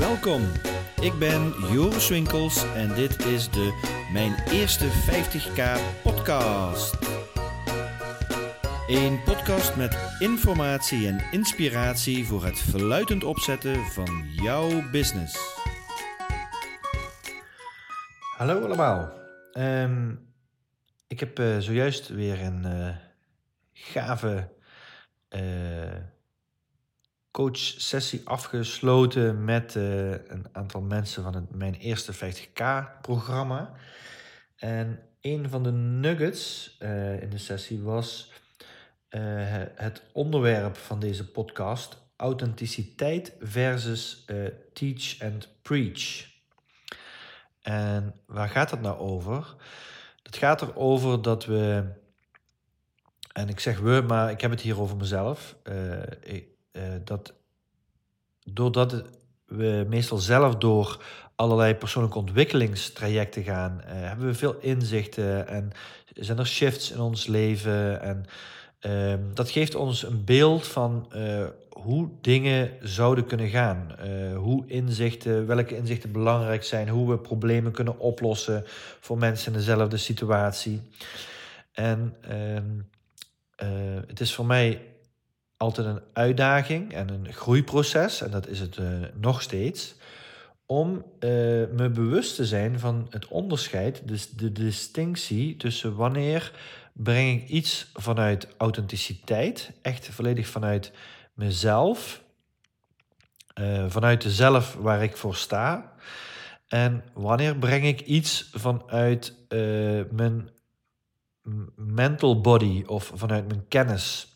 Welkom, ik ben Joris Winkels en dit is de Mijn Eerste 50k podcast. Een podcast met informatie en inspiratie voor het verluidend opzetten van jouw business. Hallo allemaal. Ehm, ik heb eh, zojuist weer een eh, gave uh, coach-sessie afgesloten met een aantal mensen van het Mijn Eerste 50k-programma. En een van de nuggets in de sessie was het onderwerp van deze podcast: authenticiteit versus teach and preach. En waar gaat het nou over? Het gaat erover dat we, en ik zeg we, maar ik heb het hier over mezelf, ik, dat doordat we meestal zelf door allerlei persoonlijke ontwikkelingstrajecten gaan, uh, hebben we veel inzichten en zijn er shifts in ons leven en Ehm, dat geeft ons een beeld van uh, hoe dingen zouden kunnen gaan. Hoe inzichten, welke inzichten belangrijk zijn, hoe we problemen kunnen oplossen voor mensen in dezelfde situatie. En uh, het is voor mij altijd een uitdaging en een groeiproces, en dat is het nog steeds, om me bewust te zijn van het onderscheid, dus de distinctie tussen wanneer breng ik iets vanuit authenticiteit, echt volledig vanuit mezelf, uh, vanuit de zelf waar ik voor sta. En wanneer breng ik iets vanuit mijn mental body of vanuit mijn kennis?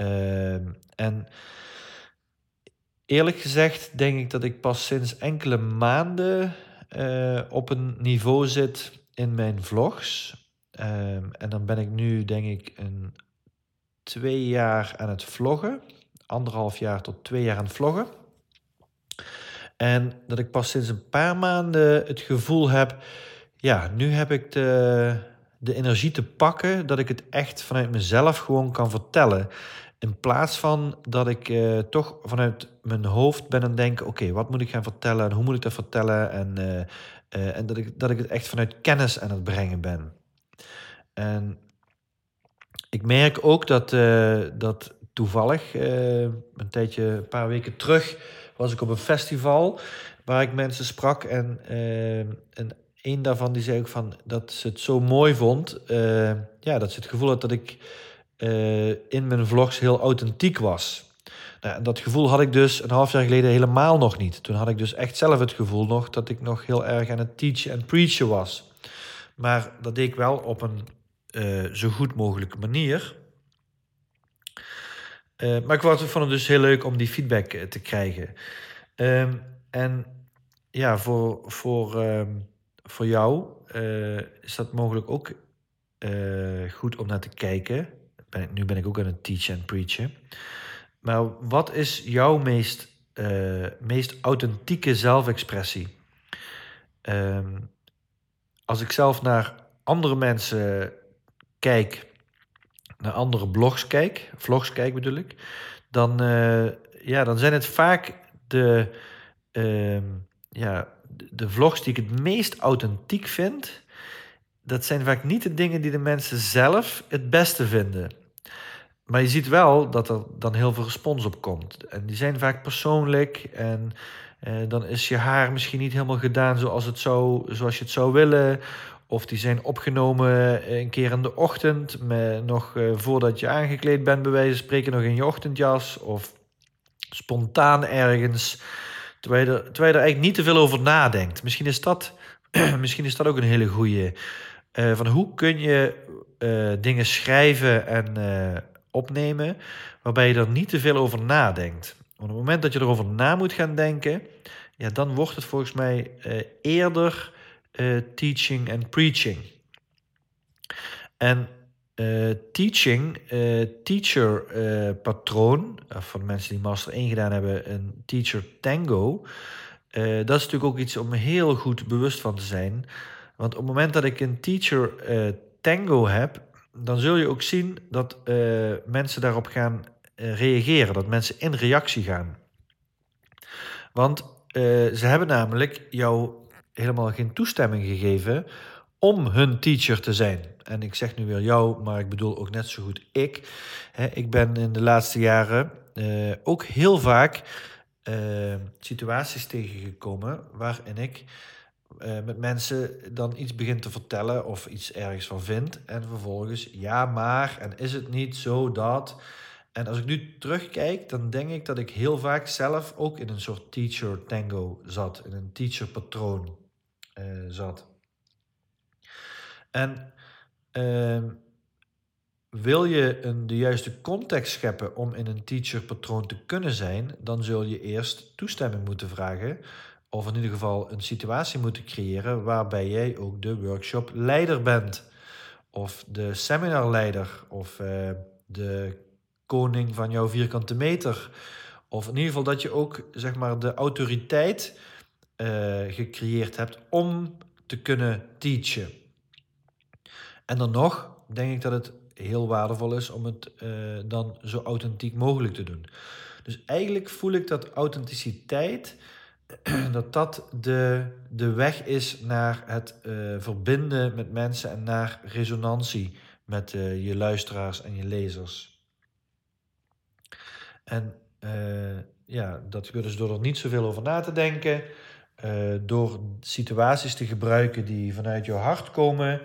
Uh, en eerlijk gezegd denk ik dat ik pas sinds enkele maanden op een niveau zit in mijn vlogs Um, en dan ben ik nu, denk ik, een twee jaar aan het vloggen. Anderhalf jaar tot twee jaar aan het vloggen. En dat ik pas sinds een paar maanden het gevoel heb... Ja, nu heb ik de, de energie te pakken dat ik het echt vanuit mezelf gewoon kan vertellen. In plaats van dat ik uh, toch vanuit mijn hoofd ben het denken: oké, wat moet ik gaan vertellen en hoe moet ik dat vertellen? En, uh, uh, en dat, ik, dat ik het echt vanuit kennis aan het brengen ben. En ik merk ook dat, dat toevallig, een tijdje, een paar weken terug, was ik op een festival waar ik mensen sprak. En, en een daarvan die zei ook van dat ze het zo mooi vond. ja, dat ze het gevoel had dat ik in mijn vlogs heel authentiek was. Nou, dat gevoel had ik dus een half jaar geleden helemaal nog niet. Toen had ik dus echt zelf het gevoel nog dat ik nog heel erg aan het teachen en preachen was. Maar dat deed ik wel op een uh, zo goed mogelijke manier. Uh, maar ik vond het dus heel leuk om die feedback te krijgen. Um, en ja, voor, voor, um, voor jou is dat mogelijk ook goed om naar te kijken. Nu ben ik ook aan het teachen en preachen. Maar wat is jouw meest, meest authentieke zelfexpressie? Um, als ik zelf naar andere mensen kijk, naar andere blogs kijk, vlogs kijk bedoel ik, dan, uh, ja, dan zijn het vaak de, uh, ja, de vlogs die ik het meest authentiek vind. Dat zijn vaak niet de dingen die de mensen zelf het beste vinden. Maar je ziet wel dat er dan heel veel respons op komt. En die zijn vaak persoonlijk. En uh, dan is je haar misschien niet helemaal gedaan zoals, het zou, zoals je het zou willen. Of die zijn opgenomen een keer in de ochtend, met, nog uh, voordat je aangekleed bent, bij wijze van spreken, nog in je ochtendjas. Of spontaan ergens, terwijl je, er, terwijl je er eigenlijk niet te veel over nadenkt. Misschien is dat, misschien is dat ook een hele goede. Uh, van hoe kun je uh, dingen schrijven en opnemen waarbij je er niet te veel over nadenkt. Op het moment dat je erover na moet gaan denken, ja, dan wordt het volgens mij eerder uh, teaching en preaching. En uh, teaching, teacher patroon, de mensen die Master 1 gedaan hebben, een teacher tango. dat is natuurlijk ook iets om heel goed bewust van te zijn. Want op het moment dat ik een teacher tango heb, dan zul je ook zien dat mensen daarop gaan reageren, dat mensen in reactie gaan. Want eh, ze hebben namelijk jou helemaal geen toestemming gegeven om hun teacher te zijn. En ik zeg nu weer jou, maar ik bedoel ook net zo goed ik. ik ben in de laatste jaren ook heel vaak situaties tegengekomen waarin ik uh, met mensen dan iets begin te vertellen of iets ergens van vind. En vervolgens, ja, maar, en is het niet zo dat. En als ik nu terugkijk, dan denk ik dat ik heel vaak zelf ook in een soort teacher tango zat, in een teacher patroon zat. En uh, wil je een, de juiste context scheppen om in een teacher-patroon te kunnen zijn, dan zul je eerst toestemming moeten vragen. Of in ieder geval een situatie moeten creëren waarbij jij ook de workshop-leider bent. Of de seminarleider. Of uh, de koning van jouw vierkante meter. Of in ieder geval dat je ook zeg maar, de autoriteit uh, gecreëerd hebt om te kunnen teachen. En dan nog denk ik dat het heel waardevol is om het uh, dan zo authentiek mogelijk te doen. Dus eigenlijk voel ik dat authenticiteit, dat dat de, de weg is naar het uh, verbinden met mensen en naar resonantie met uh, je luisteraars en je lezers. En ja, dat dus door er niet zoveel over na te denken, door situaties te gebruiken die vanuit jouw hart komen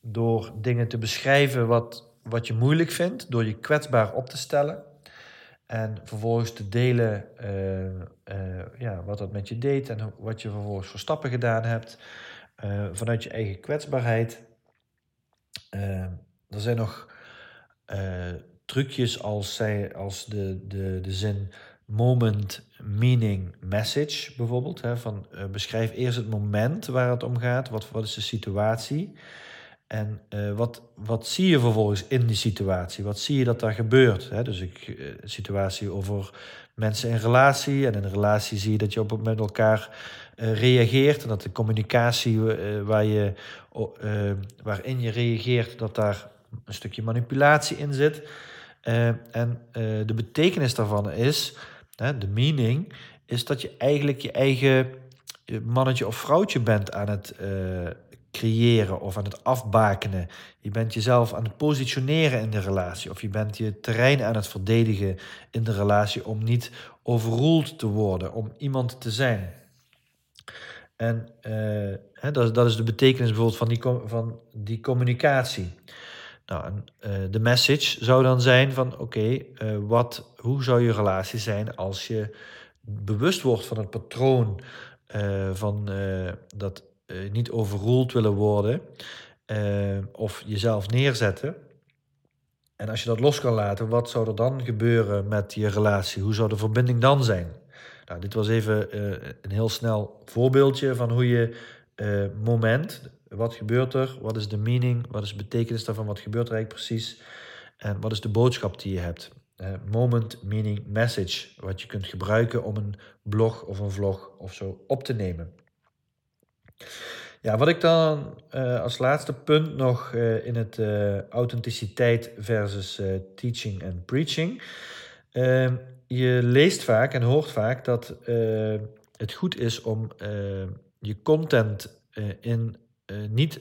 door dingen te beschrijven wat, wat je moeilijk vindt, door je kwetsbaar op te stellen. En vervolgens te delen uh, uh, ja, wat dat met je deed en wat je vervolgens voor stappen gedaan hebt. Uh, vanuit je eigen kwetsbaarheid. er zijn nog trucjes als, zij, als de, de, de zin moment, meaning, message bijvoorbeeld. Hè, van, beschrijf eerst het moment waar het om gaat. Wat, wat is de situatie? En uh, wat, wat zie je vervolgens in die situatie? Wat zie je dat daar gebeurt? Hè? Dus ik, uh, situatie over mensen in relatie. En in relatie zie je dat je op met elkaar uh, reageert. En dat de communicatie waar je, waarin je reageert, dat daar een stukje manipulatie in zit. en de betekenis daarvan is, de meaning, is dat je eigenlijk je eigen mannetje of vrouwtje bent aan het creëren of aan het afbakenen. Je bent jezelf aan het positioneren in de relatie. Of je bent je terrein aan het verdedigen in de relatie om niet overroeld te worden, om iemand te zijn. En hè, dat, dat, is de betekenis bijvoorbeeld van die, van die communicatie. Nou, en, uh, de message zou dan zijn van oké, uh, wat, hoe zou je relatie zijn als je bewust wordt van het patroon van dat uh, niet overroeld willen worden uh, of jezelf neerzetten. En als je dat los kan laten, wat zou er dan gebeuren met je relatie? Hoe zou de verbinding dan zijn? Nou, dit was even uh, een heel snel voorbeeldje van hoe je moment, wat gebeurt er, wat is de meaning, wat is de betekenis daarvan, wat gebeurt er eigenlijk precies en wat is de boodschap die je hebt. moment, meaning, message, wat je kunt gebruiken om een blog of een vlog of zo op te nemen. Ja, wat ik dan uh, als laatste punt nog uh, in het uh, authenticiteit versus teaching en preaching. Ehm, je leest vaak en hoort vaak dat het goed is om je content in niet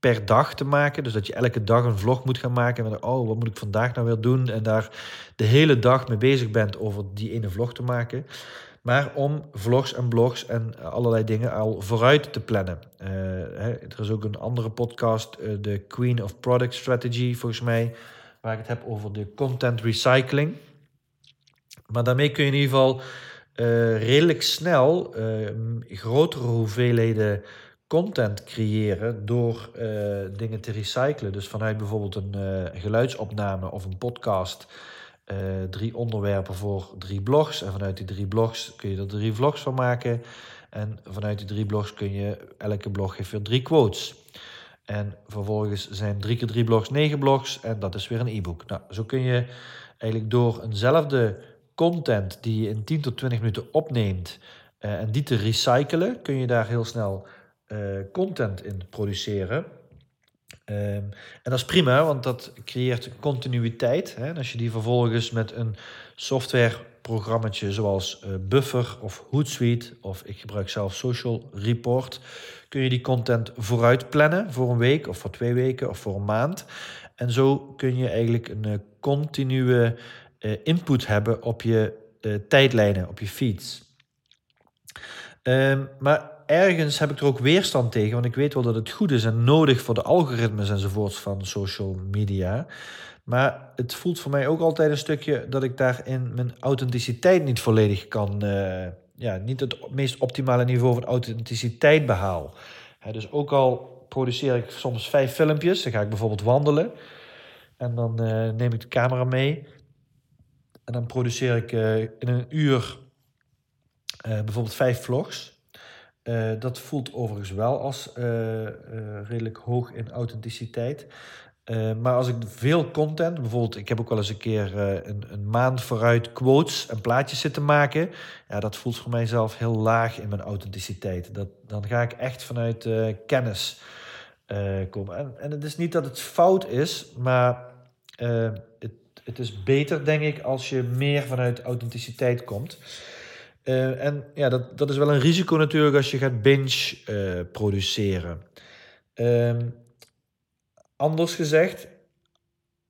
per dag te maken. Dus dat je elke dag een vlog moet gaan maken. En oh, wat moet ik vandaag nou weer doen? En daar de hele dag mee bezig bent over die ene vlog te maken maar om vlogs en blogs en allerlei dingen al vooruit te plannen. Uh, hè, er is ook een andere podcast, de Queen of Product Strategy, volgens mij, waar ik het heb over de content recycling. Maar daarmee kun je in ieder geval redelijk snel grotere hoeveelheden content creëren door dingen te recyclen. Dus vanuit bijvoorbeeld een geluidsopname of een podcast uh, drie onderwerpen voor drie blogs. En vanuit die drie blogs kun je er drie vlogs van maken. En vanuit die drie blogs kun je, elke blog heeft weer drie quotes. En vervolgens zijn drie keer drie blogs negen blogs en dat is weer een e-book. Nou, zo kun je eigenlijk door eenzelfde content die je in 10 tot 20 minuten opneemt uh, en die te recyclen, kun je daar heel snel uh, content in produceren. Um, en dat is prima, want dat creëert continuïteit. Hè? En als je die vervolgens met een software programma's zoals Buffer of Hootsuite of ik gebruik zelf Social Report, kun je die content vooruit plannen voor een week of voor twee weken of voor een maand. En zo kun je eigenlijk een continue input hebben op je tijdlijnen, op je feeds. Um, maar ergens heb ik er ook weerstand tegen, want ik weet wel dat het goed is en nodig voor de algoritmes enzovoorts van social media. Maar het voelt voor mij ook altijd een stukje dat ik daarin mijn authenticiteit niet volledig kan, uh, ja, niet het meest optimale niveau van authenticiteit behaal. dus ook al produceer ik soms vijf filmpjes, dan ga ik bijvoorbeeld wandelen en dan uh, neem ik de camera mee en dan produceer ik uh, in een uur bijvoorbeeld vijf vlogs. Uh, dat voelt overigens wel als uh, uh, redelijk hoog in authenticiteit. maar als ik veel content, bijvoorbeeld, ik heb ook wel eens een keer een, een, maand vooruit quotes en plaatjes zitten maken. Ja, dat voelt voor mijzelf heel laag in mijn authenticiteit. Dat, dan ga ik echt vanuit kennis komen. En, en het is niet dat het fout is, maar het, het is beter, denk ik, als je meer vanuit authenticiteit komt. Uh, en ja, dat, dat is wel een risico natuurlijk als je gaat binge uh, produceren. Uh, anders gezegd,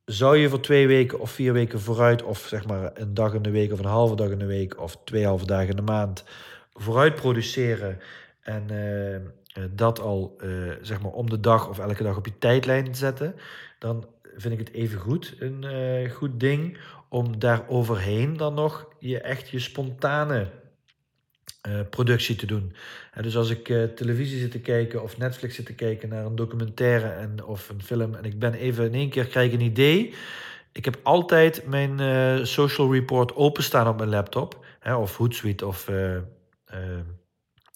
zou je voor twee weken of vier weken vooruit, of zeg maar een dag in de week of een halve dag in de week of twee halve dagen in de maand vooruit produceren en uh, dat al zeg maar om de dag of elke dag op je tijdlijn zetten, dan vind ik het even goed een goed ding om daar overheen dan nog je echt je spontane uh, productie te doen. En dus als ik uh, televisie zit te kijken of Netflix zit te kijken naar een documentaire en, of een film en ik ben even in één keer krijg een idee. Ik heb altijd mijn uh, social report openstaan op mijn laptop. Hè, of Hootsuite of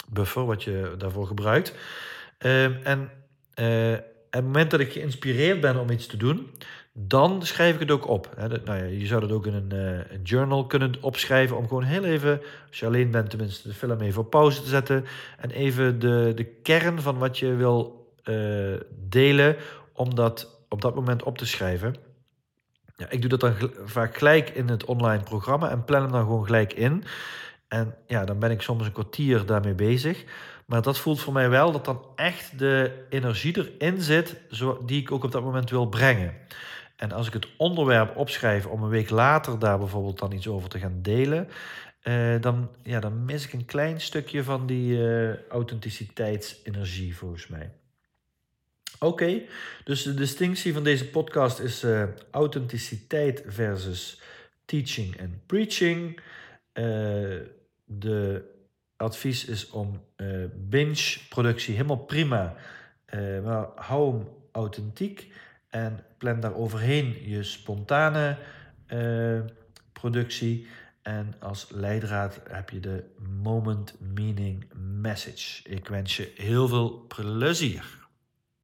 Buffer, wat je daarvoor gebruikt. Ehm, en op het moment dat ik geïnspireerd ben om iets te doen, dan schrijf ik het ook op. nou ja, je zou dat ook in een, uh, een, journal kunnen opschrijven om gewoon heel even, als je alleen bent tenminste, de film even op pauze te zetten en even de, de kern van wat je wil uh, delen, om dat op dat moment op te schrijven. Ja, ik doe dat dan vaak gelijk in het online programma en plan hem dan gewoon gelijk in. En ja, dan ben ik soms een kwartier daarmee bezig. Maar dat voelt voor mij wel dat dan echt de energie erin zit, die ik ook op dat moment wil brengen. En als ik het onderwerp opschrijf om een week later daar bijvoorbeeld dan iets over te gaan delen, uh, dan, ja, dan mis ik een klein stukje van die uh, authenticiteitsenergie volgens mij. Oké, dus de distinctie van deze podcast is uh, authenticiteit versus teaching en preaching. de advies is om binge-productie helemaal prima, maar hou hem authentiek. En plan daar overheen je spontane uh, productie. En als leidraad heb je de Moment Meaning Message. Ik wens je heel veel plezier.